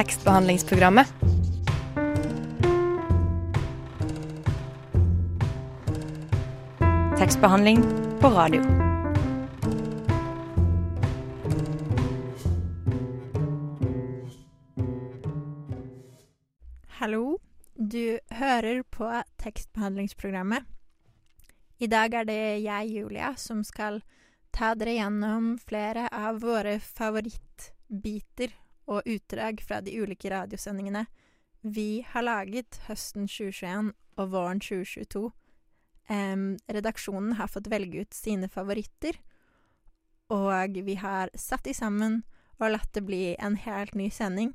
tekstbehandlingsprogrammet. Tekstbehandling på radio. Hallo, du hører på tekstbehandlingsprogrammet. I dag er det jeg, Julia, som skal ta dere gjennom flere av våre favorittbiter og utdrag fra de ulike radiosendingene vi har laget høsten 2021 og våren 2022. Um, redaksjonen har fått velge ut sine favoritter, og vi har satt de sammen og latt det bli en helt ny sending.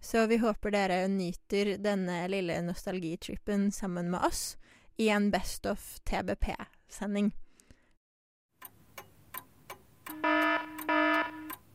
Så vi håper dere nyter denne lille nostalgitrippen sammen med oss i en Best of TBP-sending.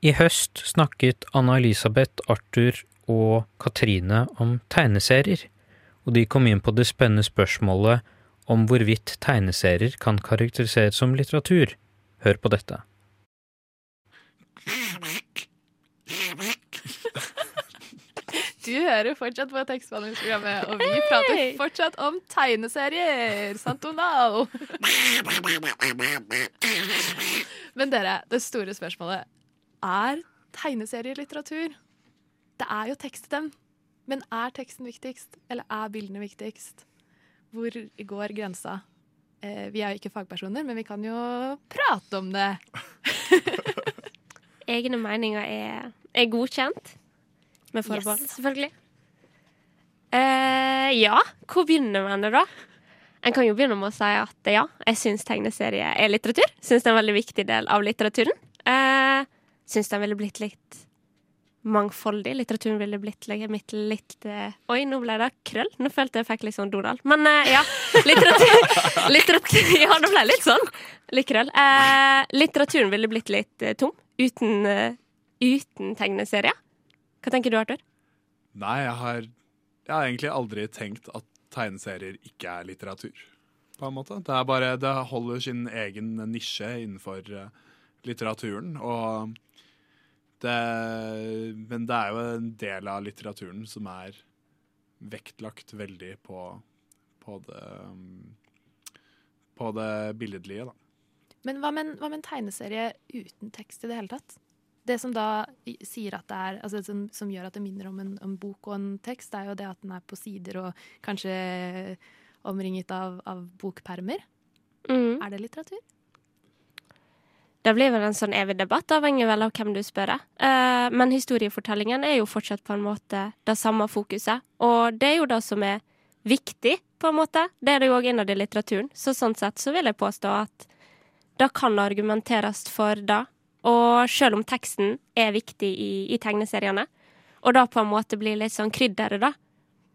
I høst snakket Anna-Elisabeth, Arthur og Katrine om tegneserier, og de kom inn på det spennende spørsmålet om hvorvidt tegneserier kan karakteriseres som litteratur. Hør på dette. Du hører fortsatt på tekstbehandlingsprogrammet, og vi prater fortsatt om tegneserier. Sant, Donald? Men dere, det store spørsmålet er tegneserier litteratur? Det er jo tekst i dem. Men er teksten viktigst, eller er bildene viktigst? Hvor går grensa? Eh, vi er jo ikke fagpersoner, men vi kan jo prate om det. Egne meninger er, er godkjent. Med forbehold, Yes. selvfølgelig. Eh, ja, hvor begynner man det, da? En kan jo begynne med å si at ja, jeg syns tegneserie er litteratur. Syns det er en veldig viktig del av litteraturen. Eh, syns den ville blitt litt mangfoldig. Litteraturen ville blitt litt, litt uh, Oi, nå ble det krøll. Nå følte jeg fikk litt sånn Donald. Men uh, ja. Litteratur, litteratur Ja, det ble litt sånn. Litt krøll. Uh, litteraturen ville blitt litt eh, tom uten, eh, uten tegneserier. Hva tenker du, Arthur? Nei, jeg har, jeg har egentlig aldri tenkt at tegneserier ikke er litteratur. På en måte. Det, er bare, det holder sin egen nisje innenfor eh, litteraturen. Og det, men det er jo en del av litteraturen som er vektlagt veldig på, på det På det billedlige, da. Men hva med, en- hva med en tegneserie uten tekst i det hele tatt? Det som da sier at det er, altså som, som gjør at det minner om en, en, bok og en tekst, er jo det at den er på sider og kanskje omringet av, av bokpermer. Mm. Er det litteratur? Det blir vel en sånn evig debatt, avhengig vel av hvem du spør. Eh, men historiefortellingen er jo fortsatt på en måte det samme fokuset. Og det er jo det som er viktig, på en måte. Det er det jo òg innad i litteraturen. Så sånn sett så vil jeg påstå at det kan argumenteres for det. Og selv om teksten er viktig i, i tegneseriene, og da på en måte blir litt sånn krydderet, da,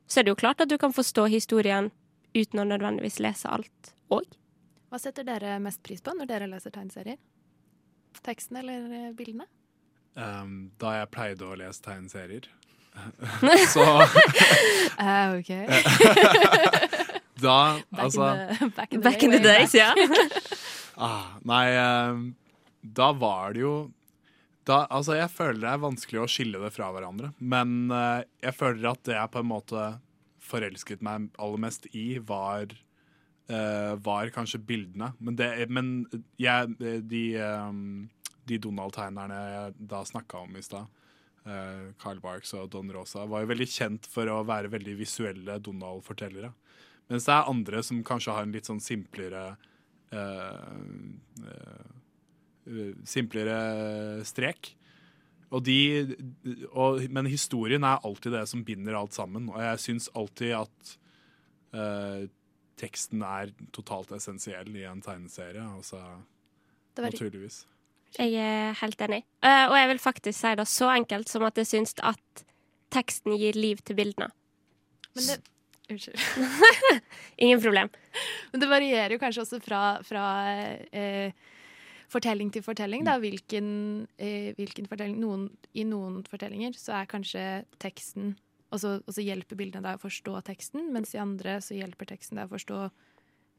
så er det jo klart at du kan forstå historien uten å nødvendigvis lese alt òg. Hva setter dere mest pris på når dere leser tegneserier? Teksten eller eh, bildene? Um, da jeg pleide å lese tegneserier. så uh, OK. da Back, Altså in the, back in the, Back in the days, ja. ah, Nei, um, da var det jo da, Altså, jeg føler det er vanskelig å skille det fra hverandre. Men uh, jeg føler at det jeg på en måte forelsket meg aller mest i, var var kanskje bildene. Men, det, men jeg, de, um, de Donald-tegnerne jeg da snakka om i stad, eh, Carl Barks og Don Rosa, var jo veldig kjent for å være veldig visuelle Donald-fortellere. Mens det er andre som kanskje har en litt sånn simplere eh, eh, simplere strek. Og de, og, men historien er alltid det som binder alt sammen. Og jeg syns alltid at eh, teksten er totalt essensiell i en tegneserie. Altså, Det var- naturligvis. Jeg er helt enig. Eh, og jeg vil faktisk si det så enkelt som at jeg syns at teksten gir liv til bildene. Men det Unnskyld. Ingen problem. Men det varierer jo kanskje også fra, fra eh, fortelling til fortelling. Da. Hvilken, eh, hvilken fortelling noen, I noen fortellinger så er kanskje teksten Og så og så hjelper bildene deg å forstå teksten, mens i andre så hjelper teksten deg å forstå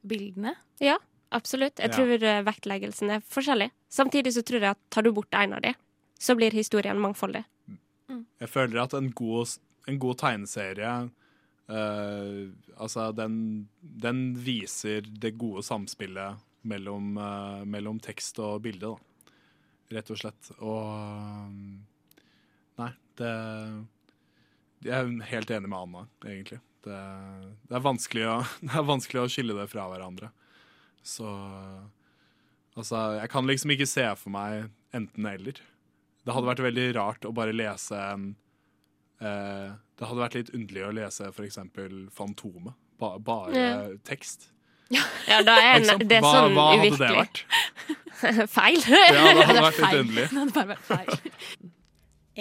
bildene. Ja, absolutt. Jeg tror ja. vektleggelsen er forskjellig. Samtidig så tror jeg at tar du bort en av de, så blir historien mangfoldig. Jeg føler at en god, en god tegneserie uh, Altså, den, den viser det gode samspillet mellom, uh, mellom tekst og bilde, da. Rett og slett. Og um, Nei, det Jeg er helt enig med Anna, egentlig. Det, det, er å, det er vanskelig å skille det fra hverandre. Så Altså, jeg kan liksom ikke se for meg enten-eller. Det hadde vært veldig rart å bare lese en eh, Det hadde vært litt underlig å lese for eksempel Fantomet. Ba, bare Ja. tekst. Ja, da er en, det er hva- sånn hva hadde det vært? Feil. Ja, det hadde er vært litt underlig. Det hadde bare vært feil.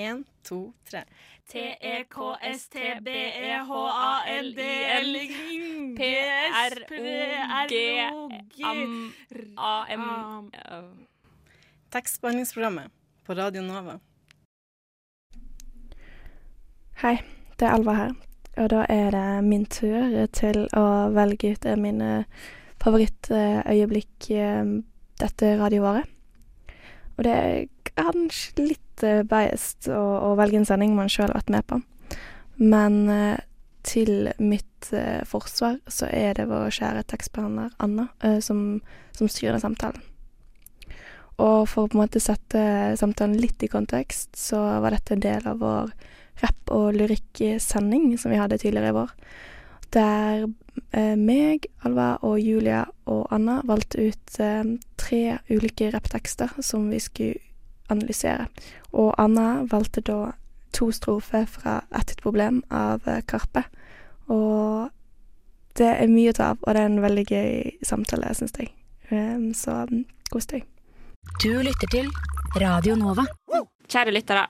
En, to, tre. T-E-K-S-T-B-E-H-A-L-D-L-G-A-M Tekstbehandlingsprogrammet på Radio Nova. Hei, det er Alva her. Og da er det min tur til å velge ut mine favorittøyeblikk dette radioåret. Og det er kanskje litt beist biased å, å velge en sending man sjøl har vært med på. Men eh, til mitt eh, forsvar så er det vår kjære tekstbehandler Anna eh, som, som styrer samtalen. Og for å på en måte sette samtalen litt i kontekst, så var dette en del av vår rapp- og lyrikksending som vi hadde tidligere i vår. Der eh, meg, Alva og Julia og Anna valgte ut eh, tre ulike rapptekster som vi skulle analysere. Og Anna valgte da to strofer fra Et problem av eh, Karpe. Og det er mye å ta av, og det er en veldig gøy samtale, syns jeg. Um, så mm, kos deg. Du lytter til Radio Nova. Kjære lyttere.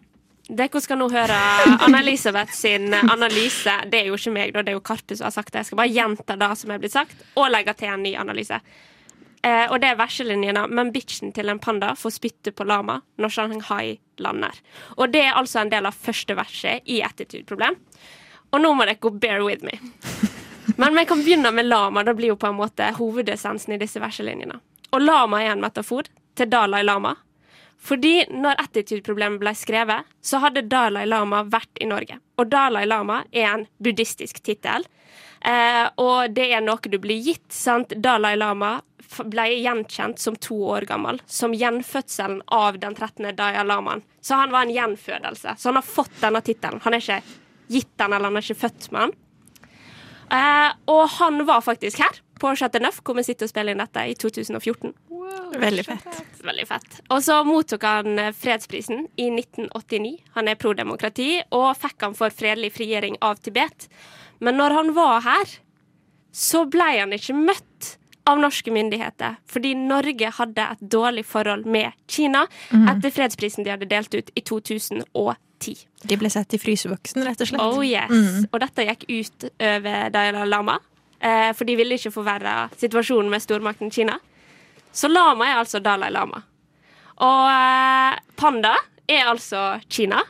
Dere skal nå høre Anna-Elisabeth sin analyse. Det er jo ikke meg, da, det er jo Karpe som har sagt det. Jeg skal bare gjenta det som er blitt sagt, og legge til en ny analyse. Eh, og det er verselinjene 'Men bitchen til en panda får spytte på lama når Shanghai lander'. Og det er altså en del av første verset i Attitude-problem. Og nå må dere bear with me. Men vi kan begynne med lama. Det blir jo på en måte hovedessensen i disse verselinjene. Og lama er en metafor til Dalai Lama. Fordi når Attitude-problemet ble skrevet, så hadde Dalai Lama vært i Norge. Og Dalai Lama er en buddhistisk tittel. Eh, og det er noe du blir gitt. sant? Dalai Lama ble gjenkjent som to år gammel, som gjenfødselen av den 13. Daya Lamaen. Så han var en gjenfødelse. Så han har fått denne tittelen. Han er ikke gitt den, eller han er ikke født med den. Eh, og han var faktisk her på Chateau Neuf, hvor vi sitter og spiller inn dette, i 2014. Veldig fett. Veldig fett. Og så mottok han eh, fredsprisen i 1989. Han er pro-demokrati, og fikk han for fredelig frigjøring av Tibet. Men når han var her, så ble han ikke møtt av norske myndigheter, fordi Norge hadde et dårlig forhold med Kina mm. etter fredsprisen de hadde delt ut i 2010. De ble sett i fryseboksen, rett og slett. Oh yes. Mm. Og dette gikk ut over Dalai Lama, eh, for de ville ikke forverre situasjonen med stormakten Kina. Så Lama er altså Dalai Lama. Og eh, panda er altså Kina.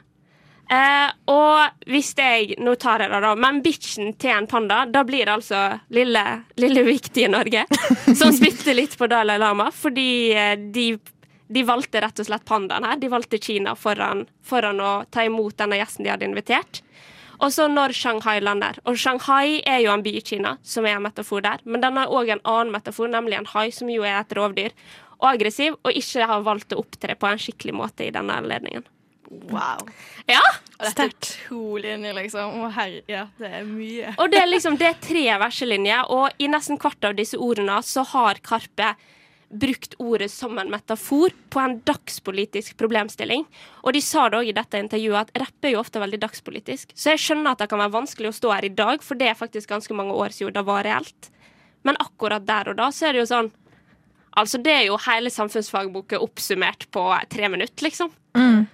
Eh, og hvis jeg Nå tar jeg det, da. Men bitchen til en panda, da blir det altså lille, lille viktige Norge som spytter litt på Dalai Lama, fordi eh, de de valgte rett og slett pandaen her. De valgte Kina foran, foran å ta imot denne gjesten de hadde invitert. Og så når Shanghai lander. Og Shanghai er jo en by i Kina, som er en metafor der. Men den har òg en annen metafor, nemlig en hai, som jo er et rovdyr. Og aggressiv, og ikke har valgt å opptre på en skikkelig måte i denne anledningen. Wow. Ja, Og dette er to linjer, liksom. Å herre, ja, det er mye. Og det er liksom det er tre verselinjer, og i nesten hvert av disse ordene så har Karpe brukt ordet som en metafor på en dagspolitisk problemstilling. Og de sa det òg i dette intervjuet at rapp er jo ofte veldig dagspolitisk. Så jeg skjønner at det kan være vanskelig å stå her i dag, for det er faktisk ganske mange år siden det var reelt. Men akkurat der og da så er det jo sånn Altså, det er jo hele samfunnsfagboka oppsummert på tre minutter, liksom. Mm.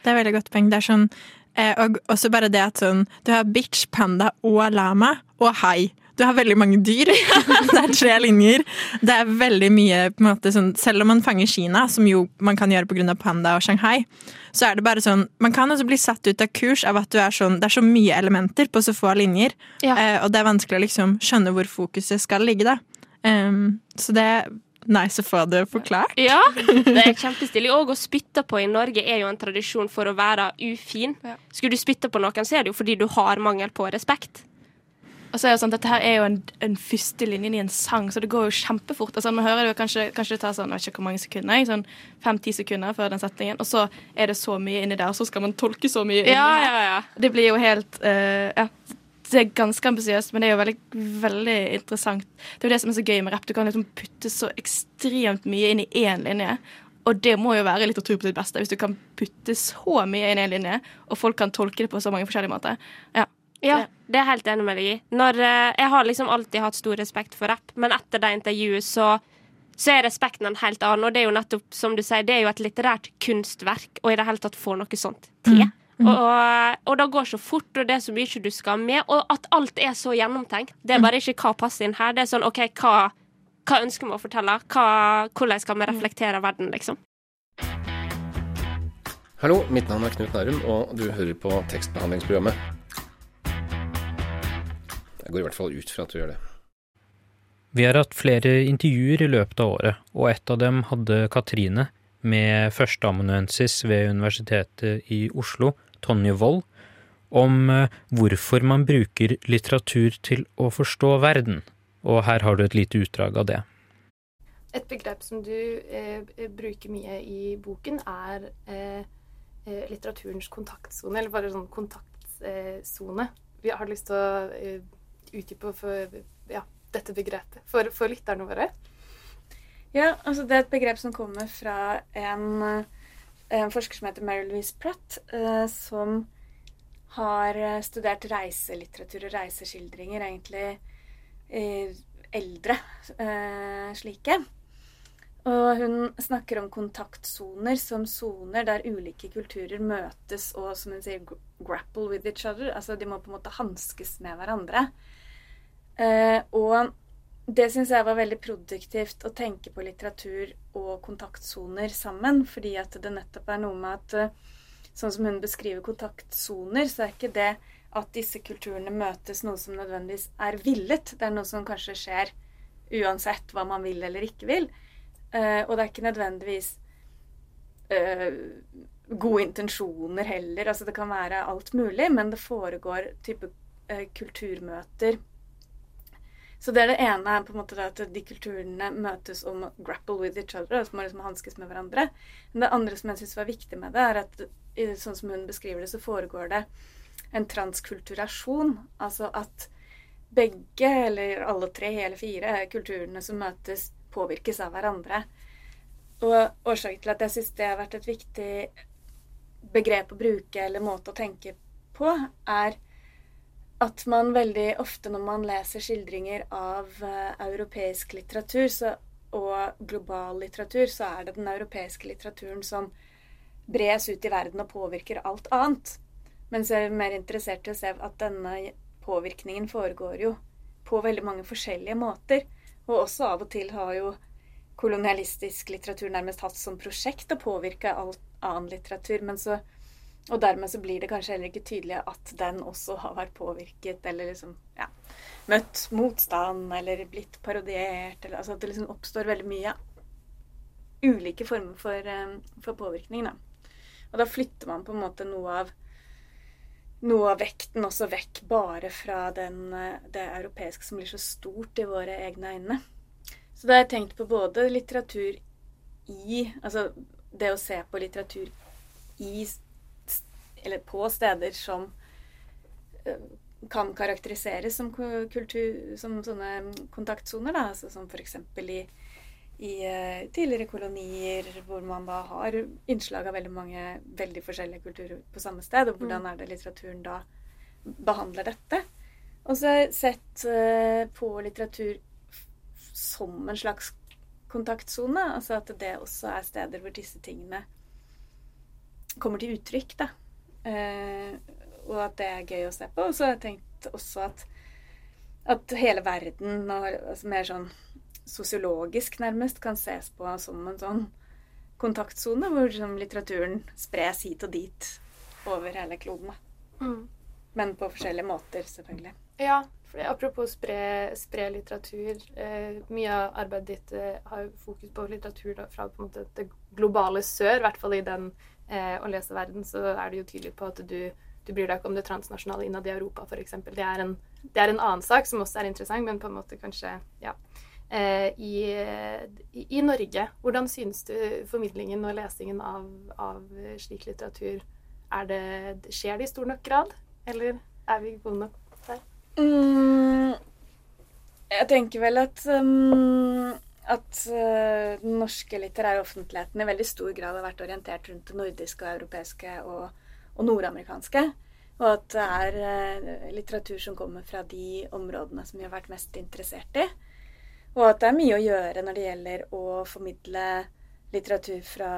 Det er veldig godt poeng. Det er sånn Eh, og også bare det at sånn Du har bitch, panda og lama og hai. Du har veldig mange dyr. det er tre linjer. Det er veldig mye på en måte sånn Selv om man fanger Kina, som jo man kan gjøre pga. panda og Shanghai, så er det bare sånn Man kan også bli satt ut av kurs av at du er sånn Det er så mye elementer på så få linjer, eh, og det er vanskelig å liksom skjønne hvor fokuset skal ligge, da. Um, så det nice å få det forklart. Ja, det er kjempestilig. Og å spytte på i Norge er jo en tradisjon for å være ufin. Skulle du spytte på noen, så er det jo fordi du har mangel på respekt. Og så er det sånn, Dette her er jo en, en første linjen i en sang, så det går jo kjempefort. Altså, man hører det jo kanskje, kanskje det tar sånn, jeg vet ikke hvor mange sekunder, sånn fem-ti sekunder før den setningen, og så er det så mye inni der, og så skal man tolke så mye inni Ja, ja, ja. Det blir jo helt uh, Ja. Det er ganske ambisiøst, men det er jo veldig, veldig interessant. Det er jo det som er så gøy med rapp. Du kan liksom putte så ekstremt mye inn i én linje. Og det må jo være litteratur på sitt beste, hvis du kan putte så mye inn i én linje, og folk kan tolke det på så mange forskjellige måter. Ja. Ja, det er jeg helt enig med deg i. Når, eh, jeg har liksom alltid hatt stor respekt for rapp, men etter det intervjuet så, så er respekten en helt annen. Og det er jo nettopp, som du sier, det er jo et litterært kunstverk, og i det hele tatt få noe sånt til. Og, og, og det går så fort, og det er så mye du skal med, og at alt er så gjennomtenkt. Det er bare ikke hva passer inn her. Det er sånn OK, hva, hva ønsker vi å fortelle? Hva, hvordan skal vi reflektere verden, liksom? Hallo, mitt navn er Knut Nærum, og du hører på tekstbehandlingsprogrammet. Jeg går i hvert fall ut fra at du gjør det. Vi har hatt flere intervjuer i løpet av året, og et av dem hadde Katrine med førsteamanuensis ved Universitetet i Oslo, Tonje Wold, om eh, hvorfor man bruker litteratur til å forstå verden. Og her har du et lite utdrag av det. Et begrep som du eh, bruker mye i boken, er eh, eh, litteraturens kontaktsone, eller bare sånn kontaktsone. Vi har lyst til å eh, utdype for ja, dette begrepet for, for lytterne våre. Ja, altså det er et begrep som kommer fra en, en forsker som heter Mary Louise Pratt, eh, som har eh, studert reiselitteratur og reiseskildringer, egentlig eh, eldre eh, slike. Og hun snakker om kontaktsoner som soner der ulike kulturer møtes og, som hun sier, grapple with each other. Altså de må på en måte hanskes med hverandre. Eh, og det syns jeg var veldig produktivt å tenke på litteratur og kontaktsoner sammen, fordi at det nettopp er noe med at eh, sånn som hun beskriver kontaktsoner, så er ikke det at disse kulturene møtes noe som nødvendigvis er villet. Det er noe som kanskje skjer uansett hva man vil eller ikke vil. Eh, og det er ikke nødvendigvis eh, gode intensjoner heller. Altså det kan være alt mulig, men det foregår type kulturmøter. Så det er det ene er på en måte at de kulturene møtes om å grapple with each other, altså må liksom hanskes med hverandre. Men det andre som jeg syns var viktig med det, er at sånn som hun beskriver det, så foregår det en transkulturasjon. Altså at begge, eller alle tre, hele fire kulturene som møtes, påvirkes av hverandre. Og årsaken til at jeg syns det har vært et viktig begrep å bruke, eller måte å tenke på, er at man veldig ofte når man leser skildringer av uh, europeisk litteratur så, og global litteratur, så er det den europeiske litteraturen som bres ut i verden og påvirker alt annet. Men så er vi mer interessert i å se at denne påvirkningen foregår jo på veldig mange forskjellige måter. Og også av og til har jo kolonialistisk litteratur nærmest hatt som prosjekt å påvirke all annen litteratur. Men så, og dermed så blir det kanskje heller ikke tydelig at den også har vært påvirket, eller liksom ja, møtt motstand, eller blitt parodiert. Eller, altså at det liksom oppstår veldig mye ulike former for, eh, for påvirkning. Da. Og da flytter man på en måte noe av noe av vekten også vekk bare fra den, eh, det europeiske som blir så stort i våre egne øyne. Så da har jeg tenkt på både litteratur i Altså det å se på litteratur i Eller på steder som eh, kan karakteriseres som kultur Som sånne kontaktsoner, da. Altså som f.eks. i i eh, tidligere kolonier hvor man da har innslag av veldig mange veldig forskjellige kulturer på samme sted. Og hvordan er det litteraturen da behandler dette? Og så har jeg sett eh, på litteratur som en slags kontaktsone. Altså at det også er steder hvor disse tingene kommer til uttrykk. da. Eh, og at det er gøy å se på. Og så har jeg tenkt også at, at hele verden, altså mer sånn sosiologisk nærmest, kan ses på som en sånn kontaktsone hvor liksom, litteraturen spres hit og dit over hele kloden. Mm. Men på forskjellige måter, selvfølgelig. Ja, for apropos spre, spre litteratur. Eh, mye av arbeidet ditt eh, har fokus på litteratur da, fra på måte, det globale sør. I hvert fall i den eh, og lese verden, så er det jo tydelig på at du, du bryr deg ikke om det transnasjonale innad i Europa, f.eks. Det, det er en annen sak som også er interessant, men på en måte kanskje Ja. Eh, i, i, Norge, hvordan synes du formidlingen og lesingen av, av slik litteratur er det, Skjer det i stor nok grad, eller er vi gode nok der? Mm, jeg tenker vel at um, at uh, den norske litterære offentligheten i veldig stor grad har vært orientert rundt det nordiske og europeiske og, og nordamerikanske. Og at det er uh, litteratur som kommer fra de områdene som vi har vært mest interessert i. Og at det er mye å gjøre når det gjelder å formidle litteratur fra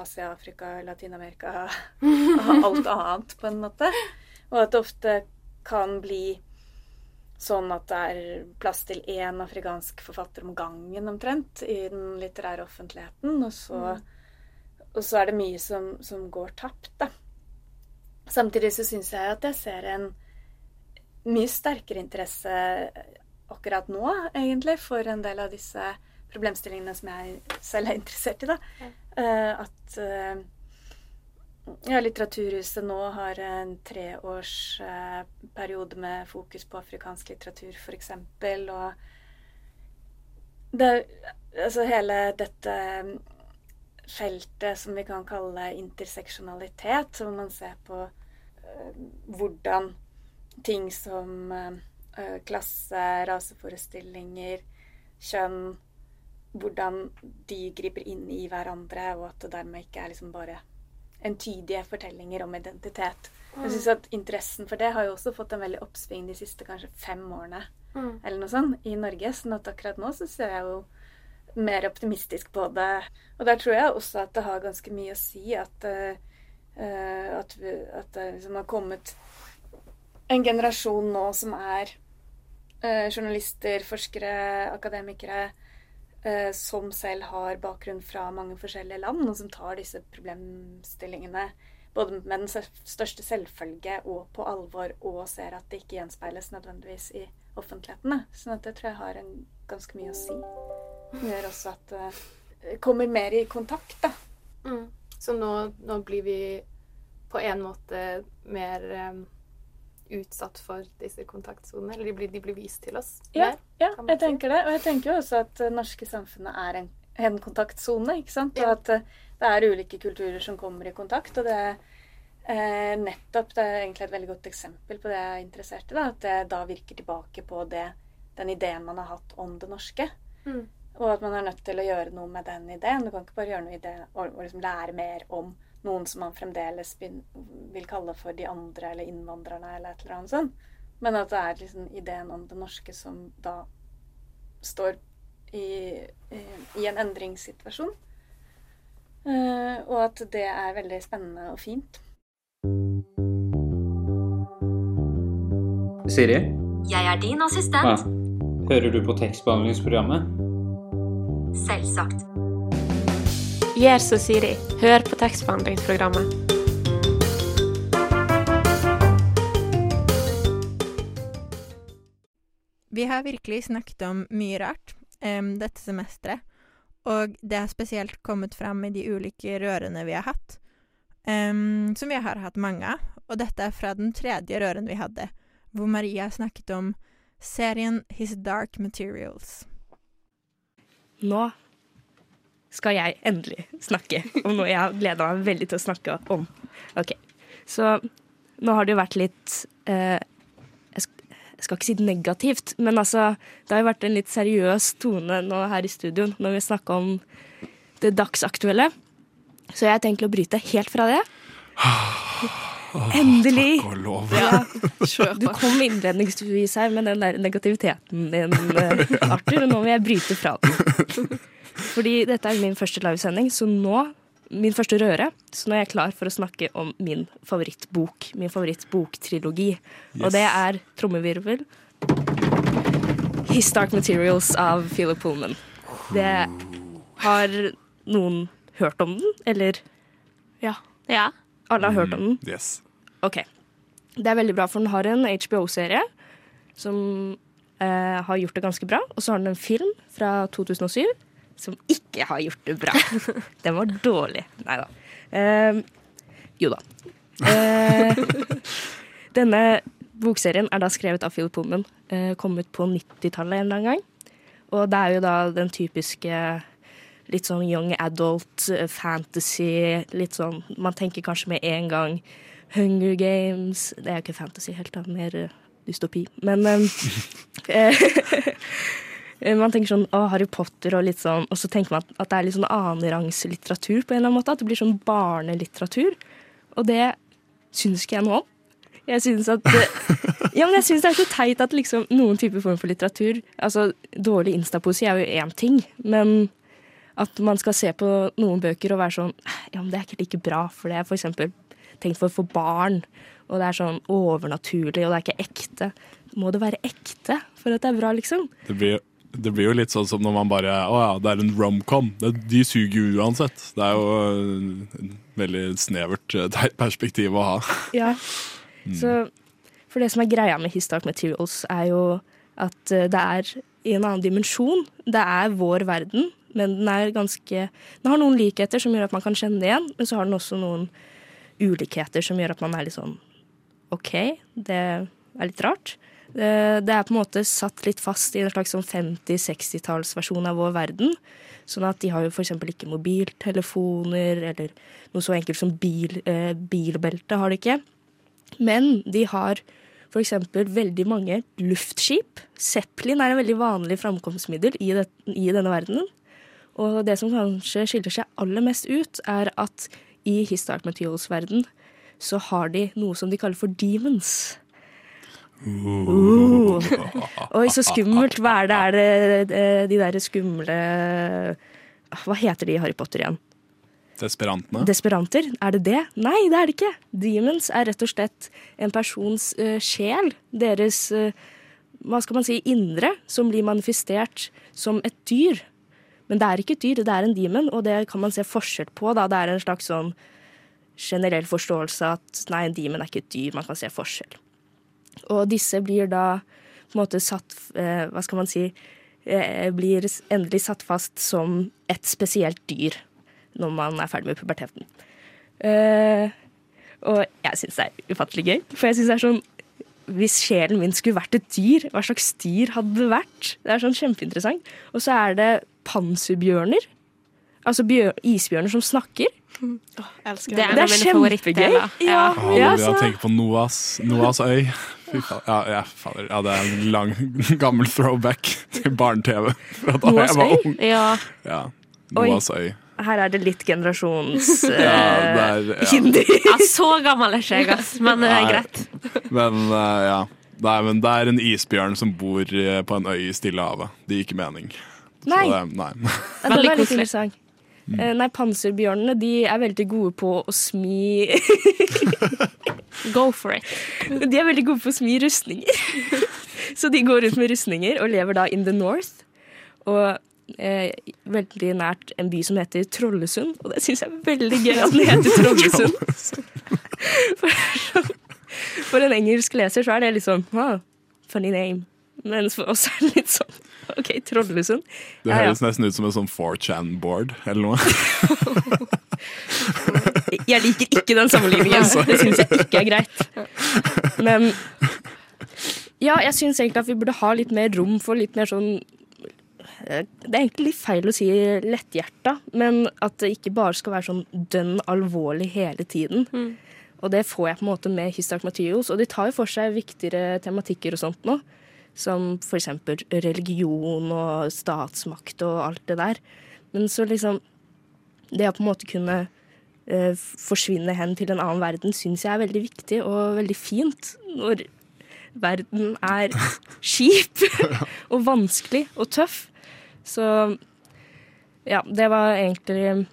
Asia, Afrika, Latin-Amerika og alt annet, på en måte. Og at det ofte kan bli sånn at det er plass til én afrikansk forfatter om gangen omtrent i den litterære offentligheten. Og så, og så er det mye som, som går tapt, da. Samtidig så syns jeg at jeg ser en mye sterkere interesse akkurat nå, egentlig, for en del av disse problemstillingene som jeg selv er interessert i. da. Eh, at eh, ja, Litteraturhuset nå har en treårsperiode med fokus på afrikansk litteratur, f.eks. Og det, altså hele dette feltet som vi kan kalle interseksjonalitet, hvor man ser på eh, hvordan ting som eh, klasse, raseforestillinger, kjønn Hvordan de griper inn i hverandre, og at det dermed ikke er liksom bare entydige fortellinger om identitet. Jeg synes at Interessen for det har jo også fått en veldig oppsving de siste kanskje fem årene Mm. eller noe sånt, i Norge. sånn at akkurat nå så ser jeg jo mer optimistisk på det. Og der tror jeg også at det har ganske mye å si at, eh, eh, at, vi, at det liksom har kommet en generasjon nå som er uh, journalister, forskere, akademikere, eh, som selv har bakgrunn fra mange forskjellige land, og som tar disse problemstillingene både med den største selvfølge og på alvor, og ser at det ikke gjenspeiles nødvendigvis i offentligheten. Så Sånn det tror jeg har en ganske mye å si. Det gjør også at det kommer mer i kontakt, da. Mm. Så nå, nå blir vi på en måte mer em, utsatt for disse kontaktsonene? Eller de blir, de blir vist til oss Ja, mer? ja jeg si. tenker det. Og jeg tenker jo også at det norske samfunnet er en, en kontaktsone, ikke sant. Og at eh, det er ulike kulturer som kommer i kontakt. Og det er eh, nettopp Det er egentlig et veldig godt eksempel på det jeg er interessert i. Da, at det da virker tilbake på det, den ideen man har hatt om det norske. Mm. Og at man er nødt til å gjøre noe med den ideen. Du kan ikke bare gjøre noe i det og, og liksom lære mer om noen som man fremdeles vil kalle for de andre eller innvandrerne eller et eller annet sånt. Men at det er liksom ideen om det norske som da står i, i, i en endringssituasjon. Eh, og at det er veldig spennende og fint. Siri? Jeg er din assistent. Ja. Hører du på tekstbehandlingsprogrammet? Selvsagt. Gjør som Siri. Hør på tekstbehandlingsprogrammet. Vi har virkelig snakket om mye rart um, dette semesteret, og det har spesielt kommet fram i de ulike rørene vi har hatt, Um, som vi har hatt mange av, og dette er fra den tredje røren vi hadde, hvor Maria snakket om serien His Dark Materials. Nå skal jeg endelig snakke om noe jeg har gleda meg veldig til å snakke om. Ok, Så nå har det jo vært litt eh, jeg, sk jeg skal ikke si negativt, men altså Det har jo vært en litt seriøs tone nå her i studio når vi snakker om det dagsaktuelle. Så jeg har tenkt å bryte helt fra det. Endelig! Takk og lov. Ja, du kom innledningsvis her med den der negativiteten din, eh, Arthur, og nå vil jeg bryte fra den. Fordi dette er min første livesending, så nå min første røre, så nå er jeg klar for å snakke om min favorittbok. Min favorittboktrilogi. Yes. Og det er trommevirvel. His Dark Materials av Philip Pullman. Det har noen hørt om den, eller? Ja. Alle har hørt om den? Yes. Ok. Det er veldig bra, for den har en HBO-serie som eh, har gjort det ganske bra. Og så har den en film fra 2007 som ikke har gjort det bra. Den var dårlig. Nei da. Uh, jo da. Uh, denne bokserien er da skrevet av Philip Pullman. Uh, kom ut på 90-tallet en eller annen gang. Og det er jo da den typiske litt sånn young adult eh, fantasy. Litt sånn Man tenker kanskje med en gang Hunger Games Det er jo ikke fantasy helt, da. Mer eh, dystopi. Men eh, eh, Man tenker sånn å, Harry Potter og litt sånn, og så tenker man at, det er litt sånn annenrangs litteratur på en eller annen måte. At det blir sånn barnelitteratur. Og det syns ikke jeg noe om. Jeg syns at eh, Ja, men jeg syns det er så teit at liksom noen typer form for litteratur Altså, dårlig instapoesi er jo én ting, men at man skal se på noen bøker og være sånn Ja, men det er ikke like bra, for det er for eksempel tenkt for, for barn. Og det er sånn overnaturlig, og det er ikke ekte. Må det være ekte for at det er bra, liksom? Det blir, det blir jo litt sånn som når man bare Å ja, det er en romcom. Det- De suger jo uansett. Det er jo et veldig snevert eh, perspektiv å ha. Ja. Så For det som er greia med His Dark Materials, er jo at eh, det er i en annen dimensjon. Det er vår verden, men den er ganske Den har noen likheter som gjør at man kan kjenne det igjen, men så har den også noen ulikheter som gjør at man er litt sånn OK, det er litt rart. Det, det er på en måte satt litt fast i en slags sånn 50-60-tallsversjon av vår verden. Sånn at de har jo f.eks. ikke mobiltelefoner, eller noe så enkelt som bil, eh, bilbelte har de ikke. Men de har f.eks. veldig mange luftskip. Zeppelin er en veldig vanlig framkomstmiddel i, det, i denne verdenen. Og det som kanskje skiller seg aller mest ut, er at i His Dark Materials-verden så har de noe som de kaller for demons. Uh. Oi, så skummelt. Hva er det? Er det eh, de der skumle Hva heter de i Harry Potter igjen? Desperantene. Desperanter? Er det det? Nei, det er det ikke. Demons er rett og slett en persons uh, sjel. Deres uh, hva skal man si, indre, som blir manifestert som et dyr. Men det er ikke et dyr, det er en demon, og det kan man se forskjell på. Da. Det er en slags sånn generell forståelse at nei, en demon er ikke et dyr, man kan se forskjell. Og disse blir da på en måte satt eh, Hva skal man si eh, Blir endelig satt fast som et spesielt dyr når man er ferdig med puberteten. Eh, og jeg syns det er ufattelig gøy, for jeg syns det er sånn hvis sjelen min skulle vært et dyr, hva slags dyr hadde det vært? Det er sånn kjempeinteressant. Og så er det panserbjørner. Altså bjør, isbjørner som snakker. Mm. Oh, det. det. Det er kjempegøy. Ja, ja, jeg så, tenker på Noas, Noas øy. Fy faen. Ja, ja, fader. ja, det er en lang, gammel throwback til barne-TV fra da Noahs jeg var øy? ung. Ja. Ja. Noas øy. her er det litt generasjons Ja, eh, ja. hinder. ja, så gammel er ikke jeg, ass. Men det er greit. Men uh, ja. Nei, men det er en isbjørn som bor eh, på en øy i Stillehavet. Det gir ikke mening. Så Nei. det, nei. Ja, er interessant. Eh, Nei, panserbjørnene de er veldig gode på å smi Go for it. De er veldig gode på å smi rustninger. Så de går rundt med rustninger og lever da in the north. Og eh, veldig nært en by som heter Trollesund. Og det syns jeg er veldig gøy at den heter Trollesund. For, for en engelsk leser så er det litt sånn ah, funny name. Mens for oss er det litt sånn OK, Trollesund. Det Ja, ja. høres nesten ut som en sånn 4chan-board eller noe. Jeg liker ikke den sammenligningen. Det syns jeg ikke er greit. Men ja, jeg syns egentlig at vi burde ha litt mer rom for litt mer sånn eh, Det er egentlig litt feil å si letthjerta, men at det ikke bare skal være sånn dønn alvorlig hele tiden. Og det får jeg på en måte med Materials, og de tar jo for seg viktigere tematikker og sånt nå. Som eksempel religion og statsmakt og alt det der. Men så liksom Det å på en måte kunne forsvinne hen til en annen verden, syns jeg er veldig viktig og veldig fint. Når verden er kjip og vanskelig og tøff. Så ja, det var egentlig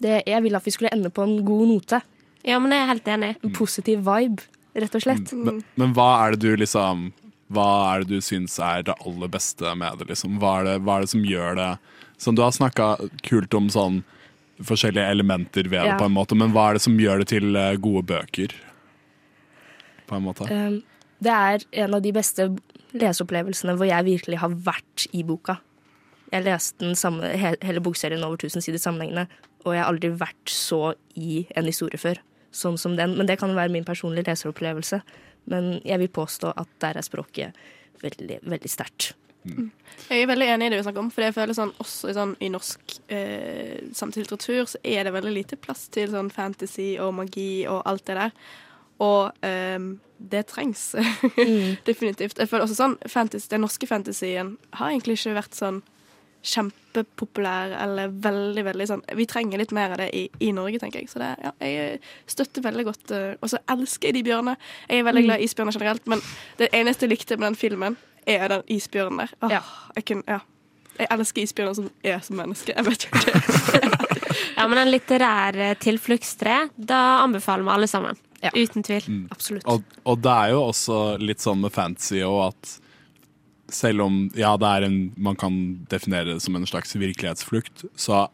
det, Jeg ville at vi skulle ende på en god note. Ja, men jeg er helt enig. En positiv vibe, rett og slett. Men, men hva er det du liksom Hva er det du syns er det aller beste med det? liksom? Hva er det, hva er det som gjør det Som Du har snakka kult om sånn forskjellige elementer ved det, på en måte, men hva er det som gjør det til eh, gode bøker? På en måte. Um, det er en av de beste leseopplevelsene hvor jeg virkelig har vært i boka. Jeg leste den samme, hele bokserien over 1000 sider sammenhengende, og jeg har aldri vært så i en historie før, sånn som den. Men det kan være min personlige leseropplevelse. Men jeg vil påstå at der er språket veldig, veldig sterkt. Jeg er veldig enig i det vi snakker om, for jeg føler sånn, også i sånn, i norsk eh, samtidslitteratur så er det veldig lite plass til sånn fantasy og magi og alt det der. Og eh, det trengs. Definitivt. Jeg føler også sånn fantasy, Den norske fantasien har egentlig ikke vært sånn kjempepopulær eller veldig, veldig sånn Vi trenger litt mer av det i, i Norge, tenker jeg. Så det, ja, jeg støtter veldig godt eh, Og så elsker jeg de bjørnene. Jeg er veldig Mm. glad i isbjørner generelt, men det eneste jeg likte med den filmen, er den isbjørnen der. Åh, jeg, kunne, ja. jeg elsker isbjørner som er som mennesker. Jeg vet ikke. Ja, men en litterær tilfluktstre, da anbefaler vi alle sammen. Uten tvil. Absolutt. Og, og det er jo også litt sånn med fantasy og at selv om ja, det er en, man kan definere det som en slags virkelighetsflukt, så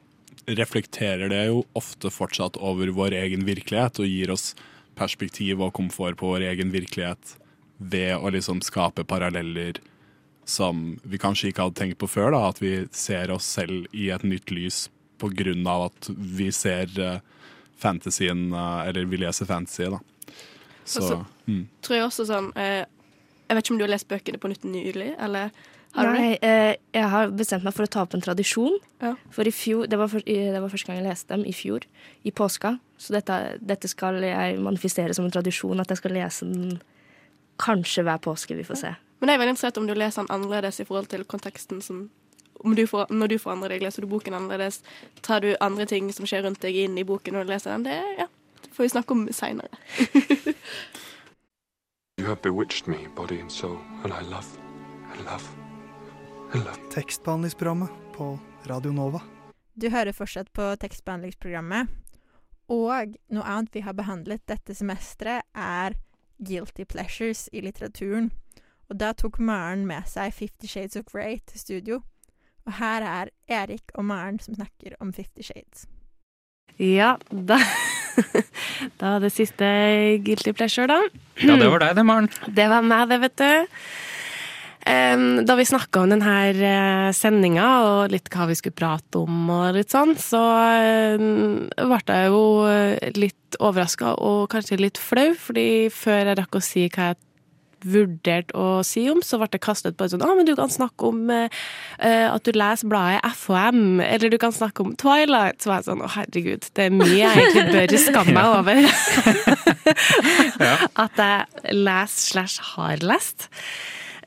reflekterer det jo ofte fortsatt over vår egen virkelighet og gir oss perspektiv og komfort på vår egen virkelighet ved å liksom skape paralleller som vi kanskje ikke hadde tenkt på før. da, At vi ser oss selv i et nytt lys på grunn av at vi ser eh, fantasien, eh, eller vi leser fantasy. da. Så, så mm. Tror jeg også sånn eh, Jeg vet ikke om du har lest bøkene på nytt nylig, eller har du Nei, det? eh, jeg har bestemt meg for å ta opp en tradisjon. Ja. For i fjor, det var, for, i- det var første gang jeg leste dem, i fjor, i påska. Så dette, dette skal jeg manifestere som en tradisjon, at jeg skal lese den kanskje hver påske. Vi får se. Men det er veldig interessant om du leser den annerledes i forhold til konteksten som om du får, Når du forandrer deg, leser du boken annerledes? Tar du andre ting som skjer rundt deg, inn i boken når du leser den? Det, ja, det får vi snakke om seinere. You have bewitched me, body and soul, and I love, I love, I love. Tekstbehandlingsprogrammet på Radio Nova. Du hører fortsatt på tekstbehandlingsprogrammet. Og noe annet vi har behandlet dette semesteret, er guilty pleasures i litteraturen. Og da tok Maren med seg Fifty Shades of Grey til studio. Og her er Erik og Maren som snakker om Fifty Shades. Ja, da Da det siste Guilty Pleasure, da. Ja, det var deg det, Maren. Det var meg, det, vet du. Da vi snakka om denne uh, sendinga og litt hva vi skulle prate om og litt sånn, så em, ble jeg jo eh, litt overraska og kanskje litt flau, fordi før jeg rakk å si hva jeg vurderte å si om, så ble det kastet på et ah, men du kan snakke om eh, eh, at du leser bladet FHM, eller du kan snakke om Twilight. Så var jeg sånn Å, herregud, det er mye jeg egentlig bør skamme meg over. At jeg leser slash har lest.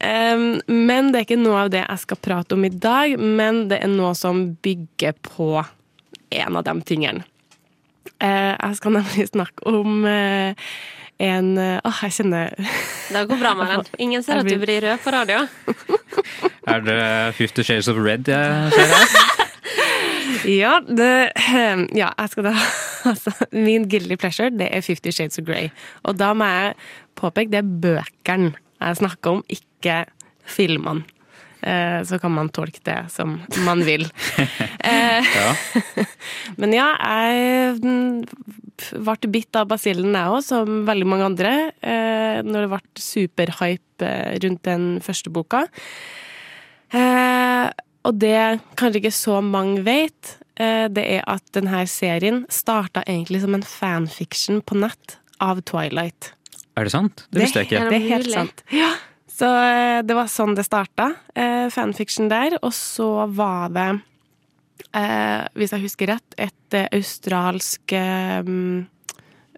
Um, men det er ikke noe av det jeg skal prate om i dag, men det er noe som bygger på en av de tingene. Eh, jeg skal nemlig snakke om eh, en eh, Åh, jeg kjenner Det går bra, Maren.Ingen ser at du blir rød på radio. Er det Fifty Shades of Red jeg ser her? Ja, det, ehm, ja, jeg skal da altså, Min guilty pleasure, det er Fifty Shades of Grey. Og da må jeg påpeke det er bøkene jeg snakker om, ikke filmene. Eh, så kan man tolke det som man vil. ja. Men ja, jeg mm, ble bitt av basillen, jeg òg, som veldig mange andre, eh, når det ble superhype eh, rundt den første boka. Eh, og det kanskje ikke så mange vet, eh, det er at denne serien starta egentlig som en fanfiction på nett av Twilight. Er det sant? Det visste jeg ikke. Det er helt sant. Ja. Så eh, det var sånn det starta, eh, fanfiction der. Og så var det, eh, hvis jeg husker rett, et australsk eh,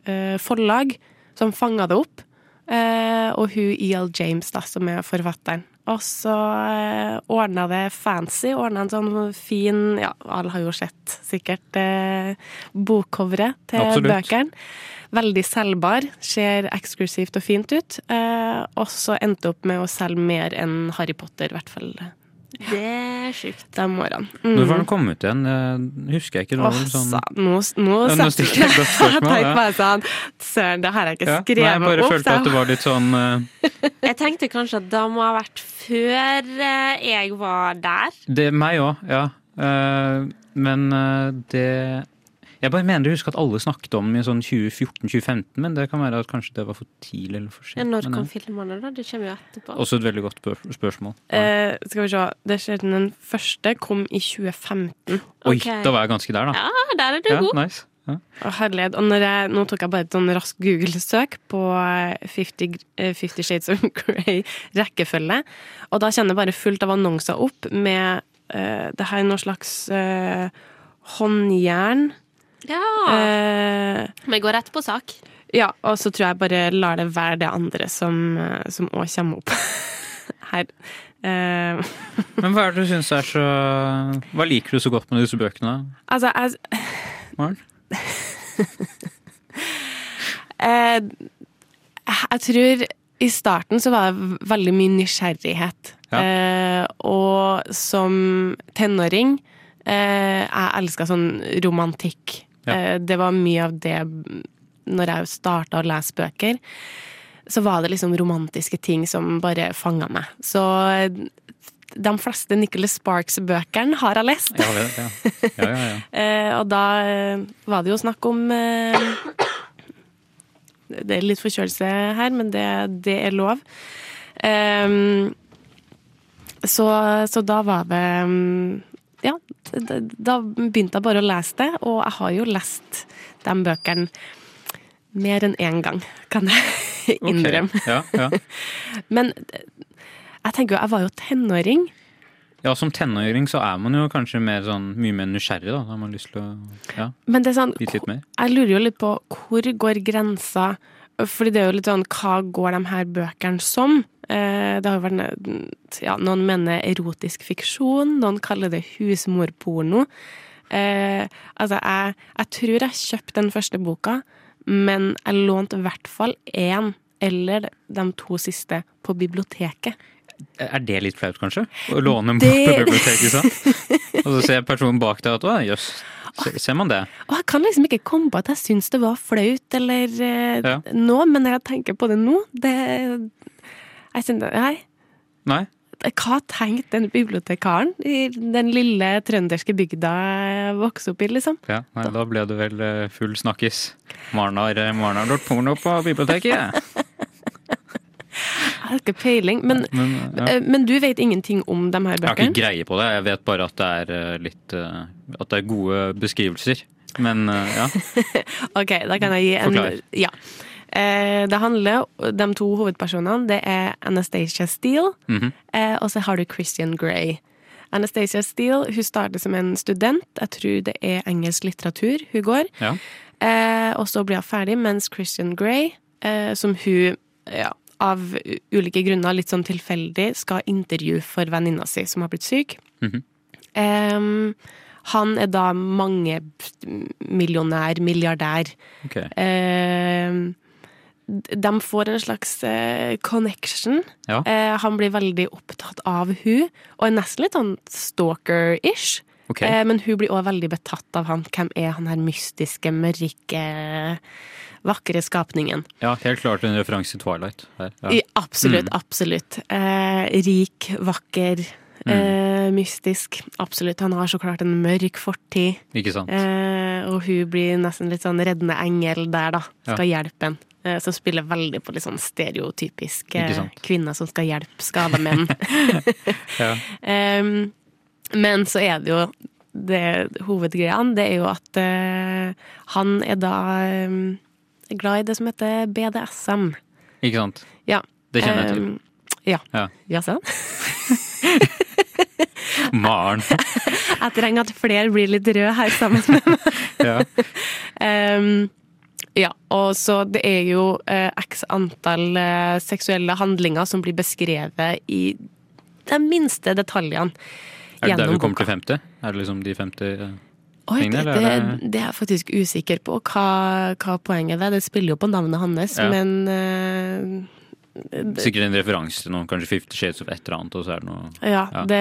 eh, forlag som fanga det opp. Eh, og hun E.L. James, da, som er forfatteren. Og så eh, ordna det fancy. Ordna en sånn fin Ja, alle har jo sett sikkert eh, bokcoveret til Absolutt. bøkene. Veldig selgbar. Ser eksklusivt og fint ut. Eh, og så endte opp med å selge mer enn Harry Potter, i hvert fall Det er sjukt. De årene. Når var den kommet ut igjen? Husker jeg ikke. Noe, Åh, sånn... nå, nå, Ja, nå setter- jeg tenkte bare sånn Søren, det har jeg ikke Ja, skrevet nei, jeg bare opp. følte at det var litt sånn uh... Jeg tenkte kanskje at det må ha vært før eh, jeg var der. Det er meg òg, ja. Uh, men uh, det Jeg bare mener å huske at alle snakket om i sånn 2014-2015, men det kan være at kanskje det var for tidlig eller for Ja, når men, kom eh, filmene, da? Det kommer jo etterpå. Også et veldig godt spør spørsmål. Eh, skal vi se. Det skjer Den første kom i 2015. Oi, da var jeg ganske der, da. Ja, der er du Ja, god. nice. Ja. Herlighet. Og når jeg, nå tok jeg bare et sånn raskt Google-søk på eh, 50, eh, 50 Shades of Grey rekkefølge, og da kjenner jeg bare fullt av annonser opp med uh, det her noe slags uh, håndjern. Ja. Eh, går rett på sak. ja, og så tror jeg bare lar det være det andre som eh, òg kommer opp her. Eh, Men hva er det du syns er så Hva liker du så godt med disse bøkene? altså, jeg Maren? Eh, jeg tror i starten så var det veldig mye nysgjerrighet. Eh, og som tenåring eh, Jeg elska sånn romantikk. Eh, det var mye av det når jeg starta å lese bøker. Så var det liksom romantiske ting som bare fanga meg. Så eh, de fleste Nicholas Sparks-bøkene har jeg lest. Ja, det, ja. Ja, ja, ja. Eh, og da var det jo snakk om Det er litt forkjølelse her, men det, det er lov. Um, så, så da var det mm, Ja, da, begynte jeg bare å lese det, og jeg har jo lest de bøkene mer enn én gang, kan jeg innrømme. innrømme. Ja, ja. Men jeg tenker jo, jeg var jo tenåring. ja, som tenåring så er man jo kanskje mer sånn, mye mer nysgjerrig, da. Da har man lyst til å ja, Men det er sånn. Jeg lurer jo litt på hvor går grensa Fordi det er jo litt sånn Hva går de her bøkene som? Eh, det har jo vært ja, Noen mener erotisk fiksjon, noen kaller det husmorporno. Eh, altså, jeg, jeg tror jeg kjøpte den første boka, men jeg lånte i hvert fall én eller de to siste på biblioteket. Er det litt flaut, kanskje? Å låne en bok på biblioteket, sånn? Og så ser personen bak deg at å, jøss, se- ser man det? Og jeg kan liksom ikke komme på at jeg syns det var flaut eller eh, Ja. nå, men når jeg tenker på det nå det, Jeg synes, Nei. Nei? Hva tenkte den bibliotekaren i den lille trønderske bygda jeg vokste opp i, liksom? Ja, nei, da ble det vel eh, full snakkis. Maren har, gjort lånt porno på biblioteket. Har ikke peiling. Men, Men, ja. eh, men du vet ingenting om de her bøkene? Jeg har ikke greie på det. Jeg vet bare at det er eh, litt eh, At det er gode beskrivelser. Men ja. Ok, da kan jeg gi en Forklar. Ja. Det handler De to hovedpersonene det er Anastacia Steele, mm -hmm. og så har du Christian Grey. Anastacia Steele hun starter som en student. Jeg tror det er engelsk litteratur hun går. ja. Eh, og så blir hun ferdig, mens Christian Grey, eh, som hun ja, av ulike grunner, litt sånn tilfeldig, skal intervjue for venninna si som har blitt syk. Mhm. Em, han er da mangemillionær, milliardær. Okay. Em, de får en slags eh, connection. Ja. Eh, han blir veldig opptatt av hun, og er nesten litt sånn stalker-ish. Ok. Eh, men hun blir òg veldig betatt av han. Hvem er han her mystiske, mørke, vakre skapningen? ja, helt klart en referanse til Twilight her. Ja. Absolutt, Mm. absolutt. Eh, rik, vakker, Mm. eh, mystisk. Absolutt. Han har så klart en mørk fortid. Ikke sant? Eh, og hun blir nesten litt sånn reddende engel der, da. Skal hjelpe en. Eh, som spiller veldig på litt sånn stereotypisk Ikke eh, kvinne som skal hjelpe skada menn. Ja. Em, men så er det jo det hovedgreia, det er jo at uh, han er da um, glad i det som heter BDSM. Ikke sant? Ja. Det kjenner jeg til. Um, ja. Ja. Jaså? Maren. Jeg trenger at flere blir litt røde her sammen med meg. Ja. Um, ja, og så det er jo eh, x antall eh, seksuelle handlinger som blir beskrevet i de minste detaljene. Er det der du kommer boka. til 50? Er det liksom de 50 eh, Oi, tingene? det, det, det er jeg faktisk usikker på hva, hva poenget er. Det spiller jo på navnet hans, Ja. men eh, Sikkert en referanse til noe, kanskje Fifty Shades of et eller annet, og så er det noe Ja, det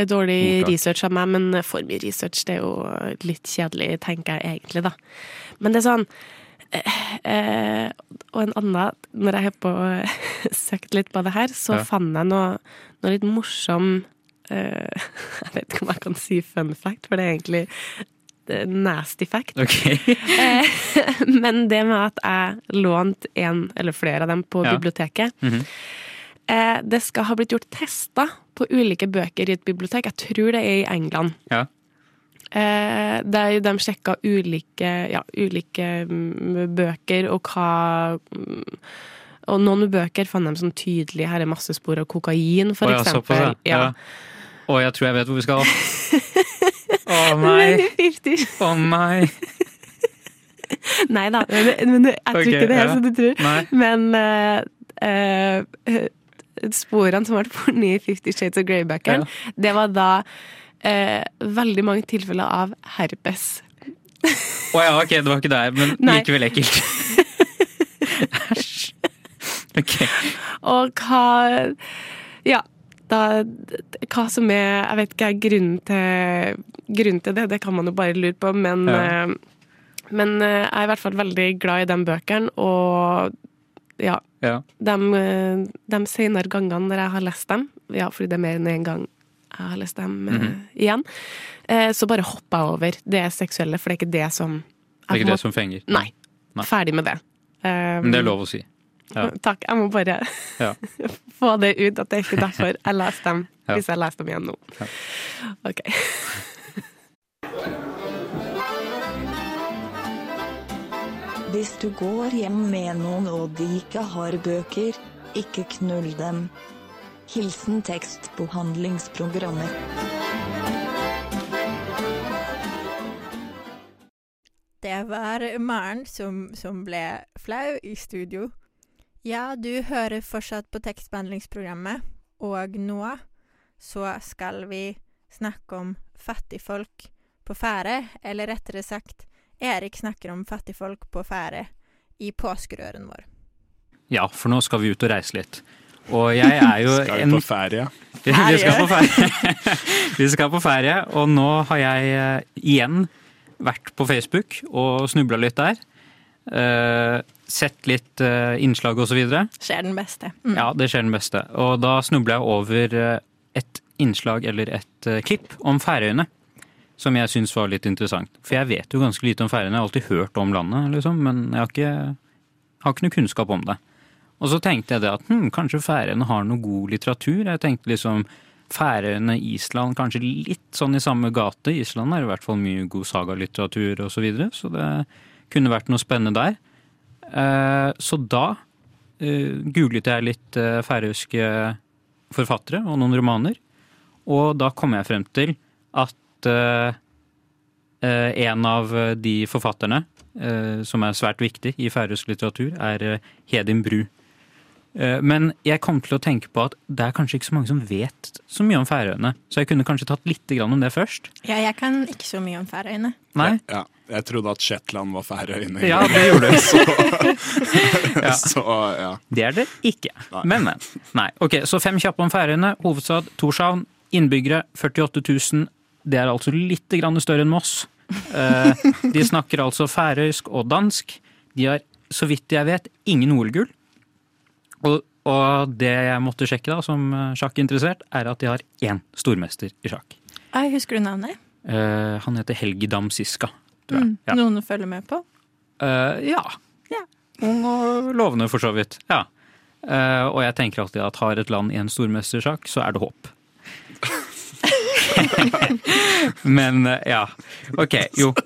er dårlig Oklart. research av meg, men for mye research det er jo litt kjedelig, tenker jeg egentlig, da. Men det er sånn eh, eh, Og en annen, når jeg har på søkt litt på det her, så Ja. fant jeg noe, noe litt morsom eh, Jeg vet ikke om jeg kan si fun fact, for det er egentlig nasty fact. Ok. Eh, Men det med at jeg lånte en eller flere av dem på Ja. biblioteket mm -hmm. Det skal ha blitt gjort tester på ulike bøker i et bibliotek. Jeg tror det er i England. Ja. Eh, der de sjekka ulike, ja, ulike mm, bøker og hva mm, Og noen bøker fant de sånn tydelig her er masse spor av kokain, for Å, ja, såpass, eksempel. ja. Ja. Å, jeg tror jeg vet hvor vi skal. Å nei. Å nei. Nei da, men, men jeg tror okay, ikke det er ja. som du tror. Nei. Men uh, uh, sporene som ble funnet i Fifty Shades of Greybackeren, ja. det var da uh, veldig mange tilfeller av herpes. Å ja, ok, det var ikke der, men Nei. likevel ekkelt. Æsj. Ok. Og hva Ja, da Hva som er Jeg vet ikke, grunnen til, grunnen til det, det kan man jo bare lure på, men Ja. eh, Men eh, jeg er i hvert fall veldig glad i de bøkene, og ja. Ja. De, eh, de senere gangene når jeg har lest dem, ja, fordi det er mer enn én gang jeg har lest dem mm -hmm. igjen, så bare hopper jeg over det seksuelle, for det er ikke det som Det er ikke det som fenger? Nei. Nei. Ferdig med det. Um, Men det er lov å si. Ja. Takk. Jeg må bare Ja. få det ut at det er ikke derfor jeg leser dem, Ja. hvis jeg leser dem igjen nå. Ok. Hvis du går hjem med noen og de ikke har bøker, ikke knull dem. Hilsen tekstbehandlingsprogrammet. Det var Maren som, som ble flau i studio. Ja, du hører fortsatt på tekstbehandlingsprogrammet, og nå så skal vi snakke om fattigfolk på ferde, eller rettere sagt, Erik snakker om fattigfolk på ferde i påskerøren vår. Ja, for nå skal vi ut og reise litt. Og jeg er jo Skal vi på ferie? Vi skal på ferie. vi skal på ferie, og nå har jeg eh, igjen vært på Facebook og snubla litt der. Eh, sett litt eh, innslag videre. Skjer den beste. Mm. Ja, det skjer den beste. Og da snubla jeg over eh, et innslag eller et klipp om Færøyene. Som jeg syns var litt interessant. For jeg vet jo ganske lite om Færøyene. Jeg har alltid hørt om landet, liksom, men jeg har ikke, har ikke noe kunnskap om det. Og så tenkte jeg det at hm, kanskje Færøyene har noe god litteratur. Jeg tenkte liksom Færøyene, Island, kanskje litt sånn i samme gate. Island er i hvert fall mye god sagalitteratur og så videre, så det kunne vært noe spennende der. Eh, Så da eh, googlet jeg litt eh, færøyske forfattere og noen romaner. Og da kom jeg frem til at en av de forfatterne eh, som er svært viktig i færøysk litteratur, er Hedin Bru. Eh, Men jeg kom til å tenke på at det er kanskje ikke så mange som vet så mye om Færøyene. Så jeg kunne kanskje tatt litt om det først. Ja, jeg kan ikke så mye om Færøyene. Nei? Ja, jeg trodde at Shetland var Færøyene. Ja, det gjorde du. så, Ja. så ja. Det er det ikke. Men, men. Nei. Ok, Så fem kjappe om Færøyene. Hovedstad Torshavn. Innbyggere 48 000. Det er altså litt grann større enn Moss. Eh, De snakker altså færøysk og dansk. De har, så vidt jeg vet, ingen OL-gull. Og, og det jeg måtte sjekke da, som eh, sjakkinteressert, er at de har én stormester i sjakk. Jeg husker du navnet? Eh, Han heter Helgi Damsiska. Mm. Ja. Noen å følge med på? Uh, ja. Ung og lovende, for så vidt. Ja. Uh, og jeg tenker alltid at har et land en stormestersak, så er det håp. Men uh, ja. Ok, jo.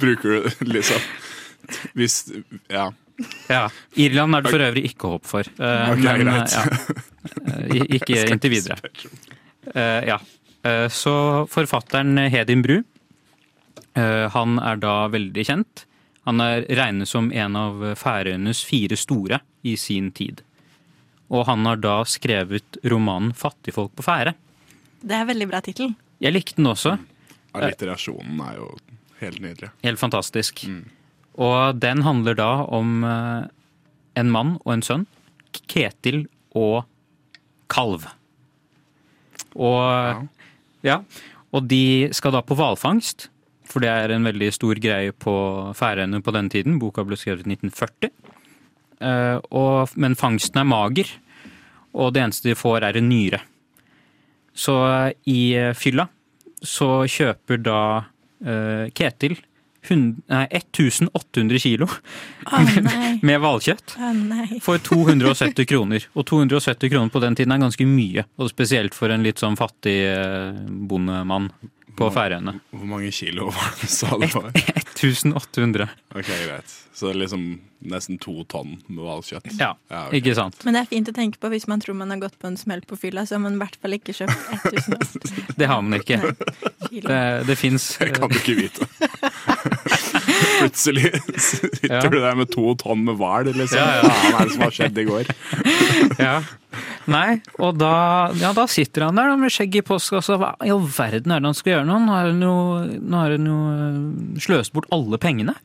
Bruker du liksom Hvis Ja. Ja. Irland er det for øvrig ikke håp for. Uh, Ok, men, eh, ja. Ikke inntil videre. Uh, ja. Eh, så forfatteren Hedin Bru, han er da veldig kjent. Han er regnet som en av Færøyenes fire store i sin tid. Og han har da skrevet romanen 'Fattigfolk på Fære'. Det er veldig bra tittel. Jeg likte den også. Alliterasjonen er jo helt nydelig. Helt fantastisk. Og den handler da om eh, en mann og en sønn. Ketil og kalv. Og, ja, og de skal da på hvalfangst, for det er en veldig stor greie på Færøyene på den tiden. Boka ble skrevet i 1940. Eh, og, men fangsten er mager, og det eneste de får, er en nyre. Så eh, i eh, fylla så kjøper da Ketil 100, nei, 1800 kilo oh, nei. med hvalkjøtt oh, for 270 kroner. Og 270 kroner på den tiden er ganske mye, og spesielt for en litt sånn fattig bondemann på Færøyene. Hvor mange kilo var det sa det var? 1800. Ok, greit. Så liksom nesten to tonn med hvalkjøtt. Ja, ok. ikke sant? Men det er fint å tenke på hvis man tror man har gått på en smell på fylla, så har man i hvert fall ikke kjøpt 1800. Det har man ikke. Det, det fins Det kan du ikke vite. Plutselig sitter du der med to tonn med hval, liksom. Ja, ja. Hva er det som har skjedd i går? Ja. Nei, og da, ja, da sitter han der da, med skjegg i postkassa. Hva i all verden er det han skal gjøre nå? Nå har han jo, sløst bort alle pengene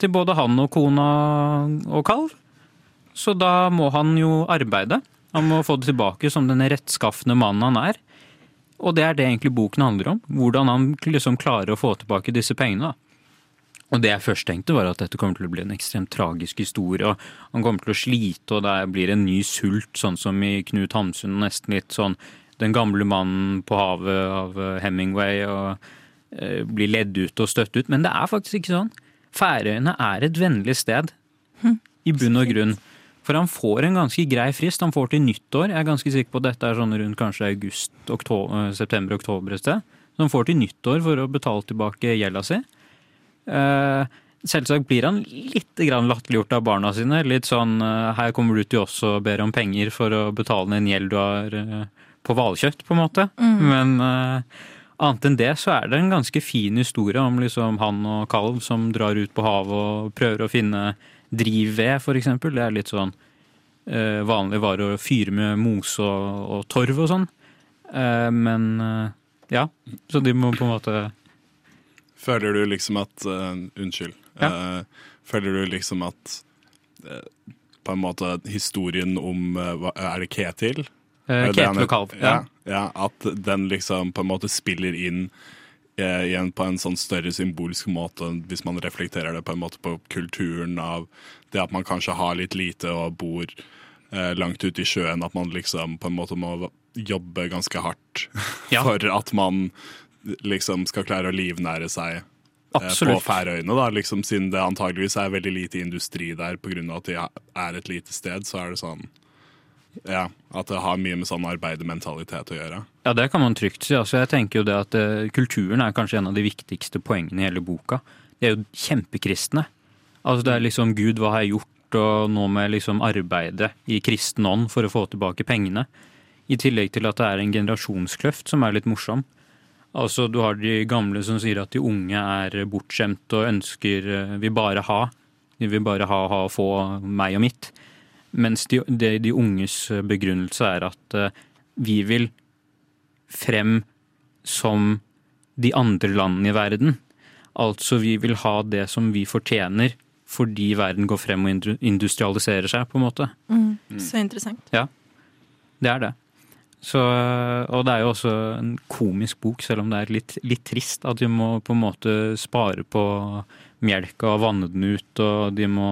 til både han og kona og kalv. Så da må han jo arbeide. Han må få det tilbake som den rettskaffende mannen han er. Og det er det egentlig boken handler om. Hvordan han liksom klarer å få tilbake disse pengene. da. Og det jeg først tenkte var at dette kommer til å bli en ekstremt tragisk historie. og Han kommer til å slite, og det blir en ny sult, sånn som i Knut Hamsun. Nesten litt sånn Den gamle mannen på havet av eh, Hemingway. og eh, Blir ledd ut og støtt ut. Men det er faktisk ikke sånn. Færøyene er et vennlig sted. I bunn og grunn. For han får en ganske grei frist. Han får til nyttår. Jeg er ganske sikker på at dette er sånn rundt kanskje august, oktober, september-oktober et sted. Så han får til nyttår for å betale tilbake gjelda si. Eh, Selvsagt blir han litt latterliggjort av barna sine. Litt sånn eh, her kommer du til oss og ber om penger for å betale en gjeld du har eh, på hvalkjøtt, på en måte. Mm. Men annet enn det så er det en ganske fin historie om liksom han og kalv som drar ut på havet og prøver å finne drivved, eksempel. Det er litt sånn eh, vanlig vare å fyre med mose og, og torv og sånn. Eh, men eh, ja, så de må på en måte Føler du liksom at uh, Unnskyld. Eh, føler du liksom at uh, på en måte historien om hva- Er det Ketil? Det Ketil og Kalv, ja. ja. At den liksom på en måte spiller inn igjen på en sånn større symbolsk måte, hvis man reflekterer det på en måte på kulturen av det at man kanskje har litt lite og bor langt ute i sjøen, at man liksom på en måte må jobbe ganske hardt Ja. for at man liksom skal klare å livnære seg Absolutt. på. Færøyene, da, liksom, siden det antageligvis er veldig lite industri der pga. at de er et lite sted, så er det sånn ja, At det har mye med sånn arbeidermentalitet å gjøre. Ja, det kan man trygt si. Altså, jeg tenker jo det at uh, Kulturen er kanskje en av de viktigste poengene i hele boka. De er jo kjempekristne. Altså, det er liksom Gud, hva har jeg gjort, og nå må jeg liksom arbeide i kristen ånd for å få tilbake pengene. I tillegg til at det er en generasjonskløft som er litt morsom. Altså, Du har de gamle som sier at de unge er bortskjemt og ønsker eh, vil bare ha. De vil bare ha, ha, få meg og mitt. Mens de, de, de unges begrunnelse er at uh, vi vil frem som de andre landene i verden. Altså vi vil ha det som vi fortjener fordi verden går frem og industrialiserer seg, på en måte. Mm. Så interessant. Ja, det er det. Så, og det er jo også en komisk bok, selv om det er litt, litt trist at de må på en måte spare på melka og vanne den ut, og de må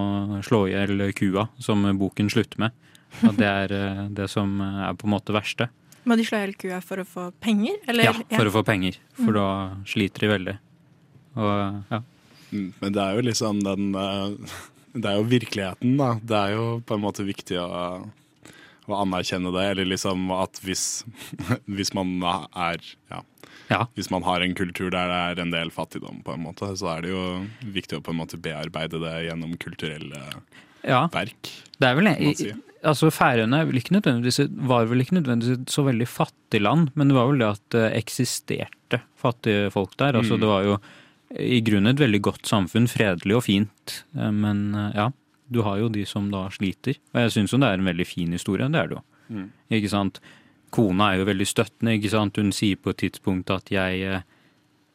slå i hjel kua, som boken slutter med. At det er eh, det som er på en måte verste. Må de slå i hjel kua for å få penger? Eller, Ja, for å få penger, for Mm. da sliter de veldig. Og ja. Mm, Men det er jo liksom den eh, Det er jo virkeligheten, da. Det er jo på en måte viktig å, å anerkjenne det. Eller liksom at hvis, hvis man er ja, Hvis man har en kultur der det er en del fattigdom, på en måte, så er det jo viktig å på en måte bearbeide det gjennom kulturelle Ja. verk. Det er vel det. si. Altså Færøyene var vel ikke nødvendigvis så veldig fattig land, men det var vel det at det eksisterte fattige folk der. Altså Mm. Det var jo i grunnen et veldig godt samfunn, fredelig og fint. Eh, Men eh, ja, du har jo de som da sliter. Og jeg syns jo det er en veldig fin historie, det er det jo. Mm. Ikke sant? Kona er jo veldig støttende, ikke sant. Hun sier på et tidspunkt at jeg eh,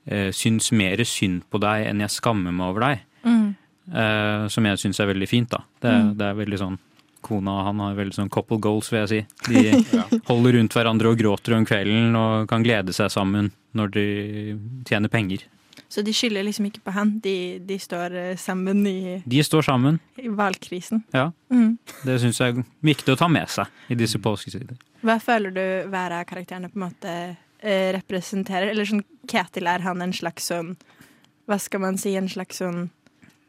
eh, syns mer synd på deg enn jeg skammer meg over deg. Mm. Eh, som jeg syns er veldig fint, da. Det, er- Mm. det er veldig sånn kona og han har veldig sånn couple goals, vil jeg si. De holder rundt hverandre og gråter om kvelden og kan glede seg sammen når de tjener penger. Så de skylder liksom ikke på han, de, de står eh, sammen i, De står sammen. i valgkrisen. Ja. Mm. Det syns jeg er viktig å ta med seg i disse påsketider. Hva føler du hver av karakterene på en måte eh, representerer? Eller sånn Ketil, er han en slags sånn Hva skal man si? En slags sånn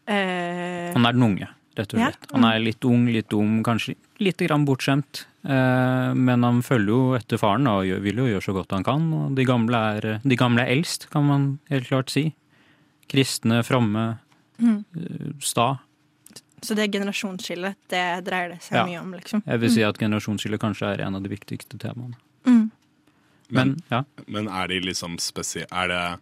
eh, Han er den unge, rett og Ja. slett. Han er litt ung, litt dum, kanskje litt grann bortskjemt. Eh, men han følger jo etter faren og vil jo gjøre så godt han kan. Og de gamle er, de gamle er eldst, kan man helt klart si. Kristne, fromme, mm. eh, sta. Så det generasjonsskillet, det dreier det seg Ja. mye om, liksom? Jeg vil si at generasjonsskillet kanskje er en av de viktigste temaene. Mm. Men, ja. Men er de liksom spesielle Er, det,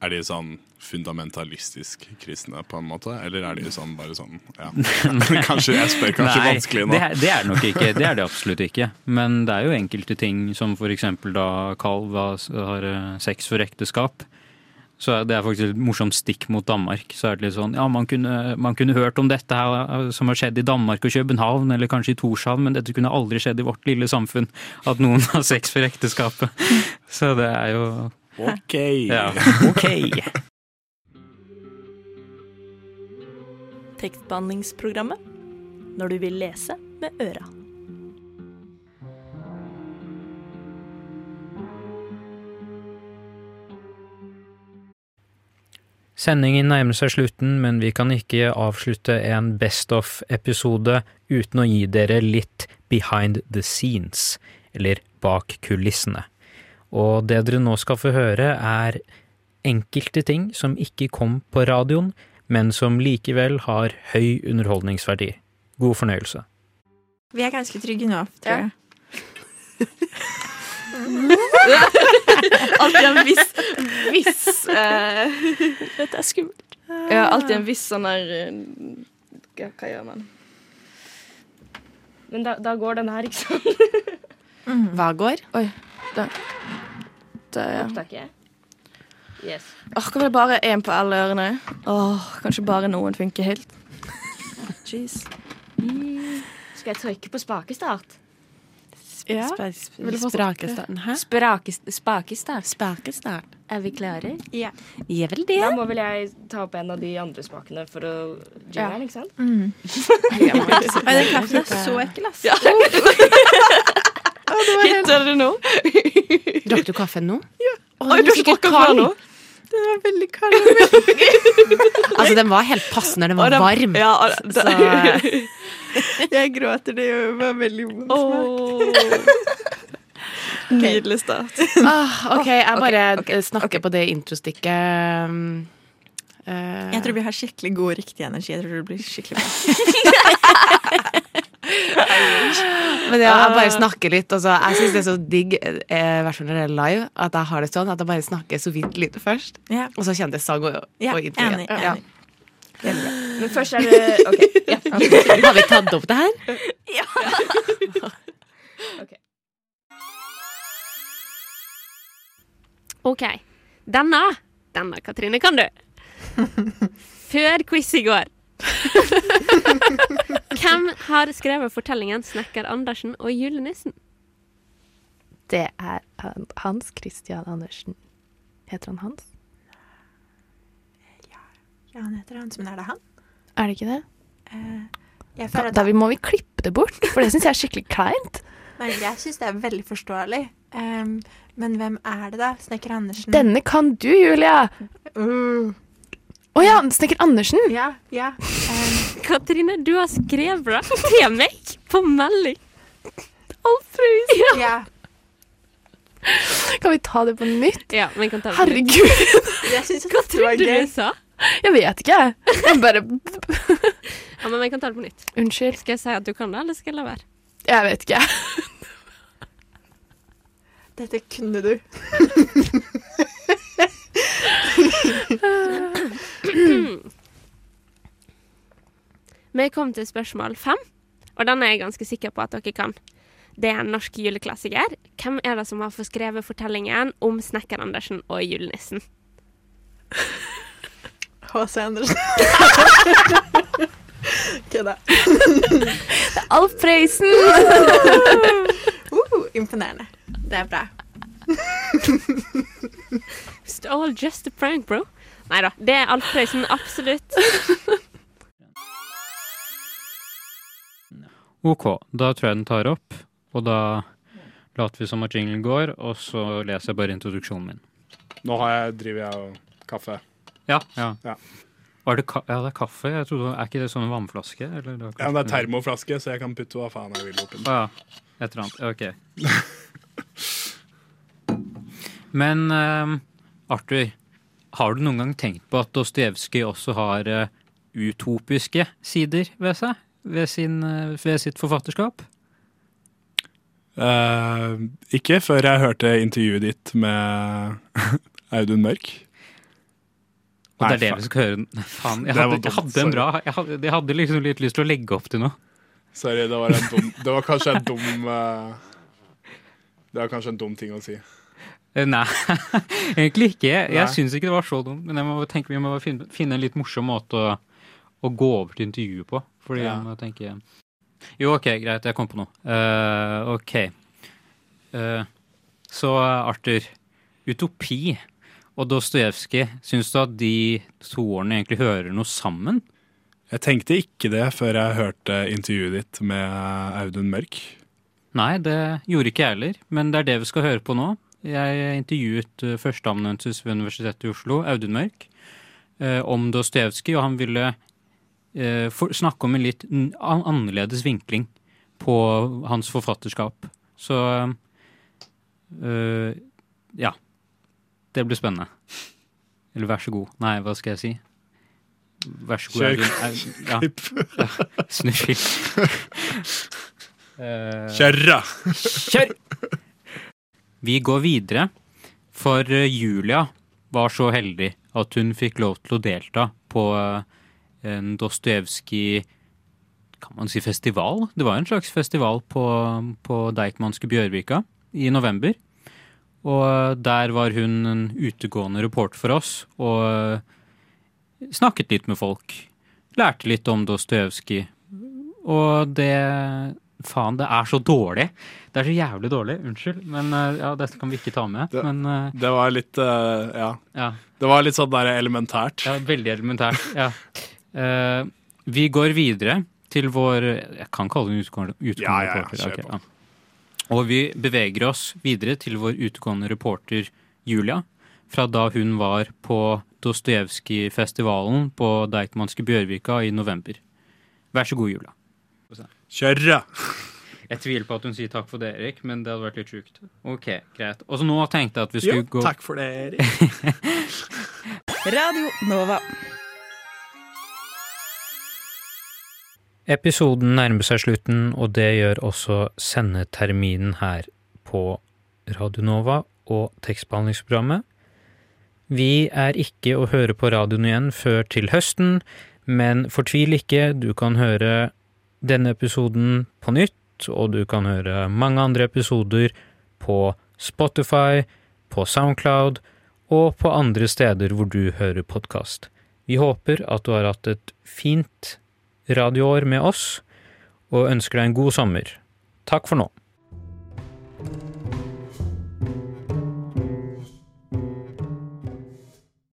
er de sånn fundamentalistisk kristne, på en måte? Eller er de sånn bare sånn ja. Kanskje jeg spør kanskje Nei, vanskelig nå. Det, er- det er nok ikke. Det er det absolutt ikke. Men det er jo enkelte ting som eksempel da Kalv har eh, sex for ekteskap. Så det er faktisk et morsomt stikk mot Danmark. Så er det litt sånn, ja, man kunne, man kunne hørt om dette her eh, som har skjedd i Danmark og København, eller kanskje i Torshavn, men dette kunne aldri skjedd i vårt lille samfunn. At noen har sex for ekteskapet. Så det er jo OK. Ja, ok. Tekstbehandlingsprogrammet. Når du vil lese med øra. Sendingen nærmer seg slutten, men vi kan ikke avslutte en Best of-episode uten å gi dere litt behind the scenes, eller bak kulissene. Og det dere nå skal få høre, er enkelte ting som ikke kom på radioen, men som likevel har høy underholdningsverdi. God fornøyelse. Vi er ganske trygge nå, tror jeg. Alltid en viss, viss uh, Dette er skummelt. Ja, alltid en viss sånn der eh, ja, Hva gjør man? Men da, da går den her, ikke sant? Hva går? Oi. Da, da ja. Opptaket? Yes. Åh, kan vel bare én på alle ørene? Åh, kanskje bare noen funker helt. Jeez. Mm. Skal jeg trykke på spakestart? Ja. Du få Sprakestarten, hæ? Sprakest, spakestart. Spakestart. Er vi klare? Ja. Gjør vel det. Da må vel jeg ta opp en av de andre spakene for å Ja. jingle, ikke sant? Mm. ja, den kaffen er så ekkel, ass. Ja. Hitter du det nå? Drakk du kaffen nå? Ja. Å, du har ikke kald. nå? Den var veldig kald. Altså, den var helt passende. Den var den- varm. ja, og Så Jeg gråter, det var veldig vondt. smak. Nydelig start. ah, OK, jeg bare okay, okay, snakker på det introstykket. Eh, Jeg tror vi har skikkelig god riktig energi. Jeg tror det blir skikkelig bra. Men ja, jeg bare snakker litt. Og jeg syns det er så digg, eh, i hvert fall når det er live, at jeg har det sånn at jeg bare snakker så vidt litt først. yeah. Og så kommer det sang og, yeah, og intro Enig, enig, Ja. bra. Men først er det OK. Ja. Har vi tatt opp det her? Ja OK. Denne, denne Katrine, kan du. Før quiz i går. Hvem har skrevet fortellingen 'Snekker Andersen og julenissen'? Det er Hans Christian Andersen. Heter han Hans? Ja, han heter Hans, men er det han? Er det ikke det? Eh, jeg Da, da vi må vi klippe det bort, for det syns jeg er skikkelig kleint. Nei, jeg syns det er veldig forståelig. Um, men hvem er det, da? Snekker Andersen? Denne kan du, Julia! Uh. Å ja, Snekker Andersen! Ja, ja. Um, Katrine, du har skrevet det til meg på melding. Alfred! Ja. ja. Kan vi ta det på nytt? Ja, men vi kan ta det. Herregud! Jeg Hva trodde du du sa? Jeg vet ikke. Jeg bare Ja, men vi kan ta det på nytt. Unnskyld. Skal jeg si at du kan det, eller skal jeg la være? Jeg vet ikke. Dette kunne du. Vi kom til spørsmål fem, og den er jeg ganske sikker på at dere kan. Det er en norsk juleklassiker. Hvem er det som har forskrevet fortellingen om Snekker Andersen og julenissen? H.C. Andersen. Kødda. Det er Alf Prøysen! uh, imponerende. Det er bra. It's all just a prank, bro. Nei da, det er Alf Prøysen, absolutt. Ok, da tror jeg den tar opp, og da later vi som at jinglen går, og så leser jeg bare introduksjonen min. Nå har jeg, driver jeg og kaffe. Ja, ja. Ja. Var det, ka ja, det er kaffe? Jeg trodde, er ikke det sånn vannflaske? Eller det Ja, men det er termoflaske, så jeg kan putte hva faen jeg vil oppi den. Ah, ja. Et eller annet. Ok. Men eh, Arthur, har du noen gang tenkt på at Dostojevskij også har eh, utopiske sider ved seg? Ved, sin, eh, ved sitt forfatterskap? Uh, ikke før jeg hørte intervjuet ditt med Audun Mørk. Og det er det vi skal høre. Faen, jeg hadde, jeg hadde en bra Jeg hadde, jeg hadde liksom litt lyst til å legge opp til noe. Sorry, det var, en dum, det var kanskje en dum uh, Det var kanskje en dum ting å si. Eh, Nei, egentlig ikke. Jeg, syns ikke det var så dumt. Men jeg må tenke, vi må finne, finne en litt morsom måte å, å gå over til intervjuet på. Fordi Ja. jeg må tenke Jo, OK, greit, jeg kom på noe. Uh, OK. Uh, så Arthur, utopi og Dostojevskij, syns du at de to årene egentlig hører noe sammen? Jeg tenkte ikke det før jeg hørte intervjuet ditt med Audun Mørk. Nei, det gjorde ikke jeg heller, men det er det vi skal høre på nå. Jeg intervjuet uh, førsteamanuensis ved Universitetet i Oslo, Audun Mørk, eh, om Dostojevskij, og han ville eh, snakke om en litt annerledes vinkling på hans forfatterskap. Så eh, ja. Det blir spennende. Eller vær så god. Nei, hva skal jeg si? Vær så god. Kjør. Au- Ja. klipp. ja. Snuskipp. Kjerra! Kjør! Vi går videre, for eh, Julia var så heldig at hun fikk lov til å delta på eh, en Dostojevskij kan man si festival? Det var en slags festival på, på Deichmanske Bjørvika i november. Og eh, der var hun en utegående reporter for oss og snakket litt med folk. Lærte litt om Dostojevskij. Og det Faen, det er så dårlig. Det er så jævlig dårlig. Unnskyld. Men eh, ja, dette kan vi ikke ta med. Det, men uh, det var litt uh, ja. Ja. Det var litt sånn der elementært. Ja, veldig elementært. Ja. Uh, vi går videre til vår Jeg kan kalle den utegående, utgående Ja, ja, ja, reporter. kjør ok, ja. Og vi beveger oss videre til vår utegående reporter Julia. Fra da hun var på Dostojevskij-festivalen på Deichmanske Bjørvika i november. Vær så god, Julia. Kjør, da! Jeg tviler på at hun sier takk for det, Erik, men det hadde vært litt sjukt. Ok, greit. Og så nå tenkte jeg at vi skulle Jo, gå takk for det, Erik. Radio Nova. Episoden nærmer seg slutten, og det gjør også sendeterminen her på Radio Nova og tekstbehandlingsprogrammet. Vi er ikke å høre på radioen igjen før til høsten, men fortvil ikke, du kan høre denne episoden på nytt, og du kan høre mange andre episoder på Spotify, på Soundcloud og på andre steder hvor du hører podkast. Vi håper at du har hatt et fint radioår med oss, og ønsker deg en god sommer. Takk for nå.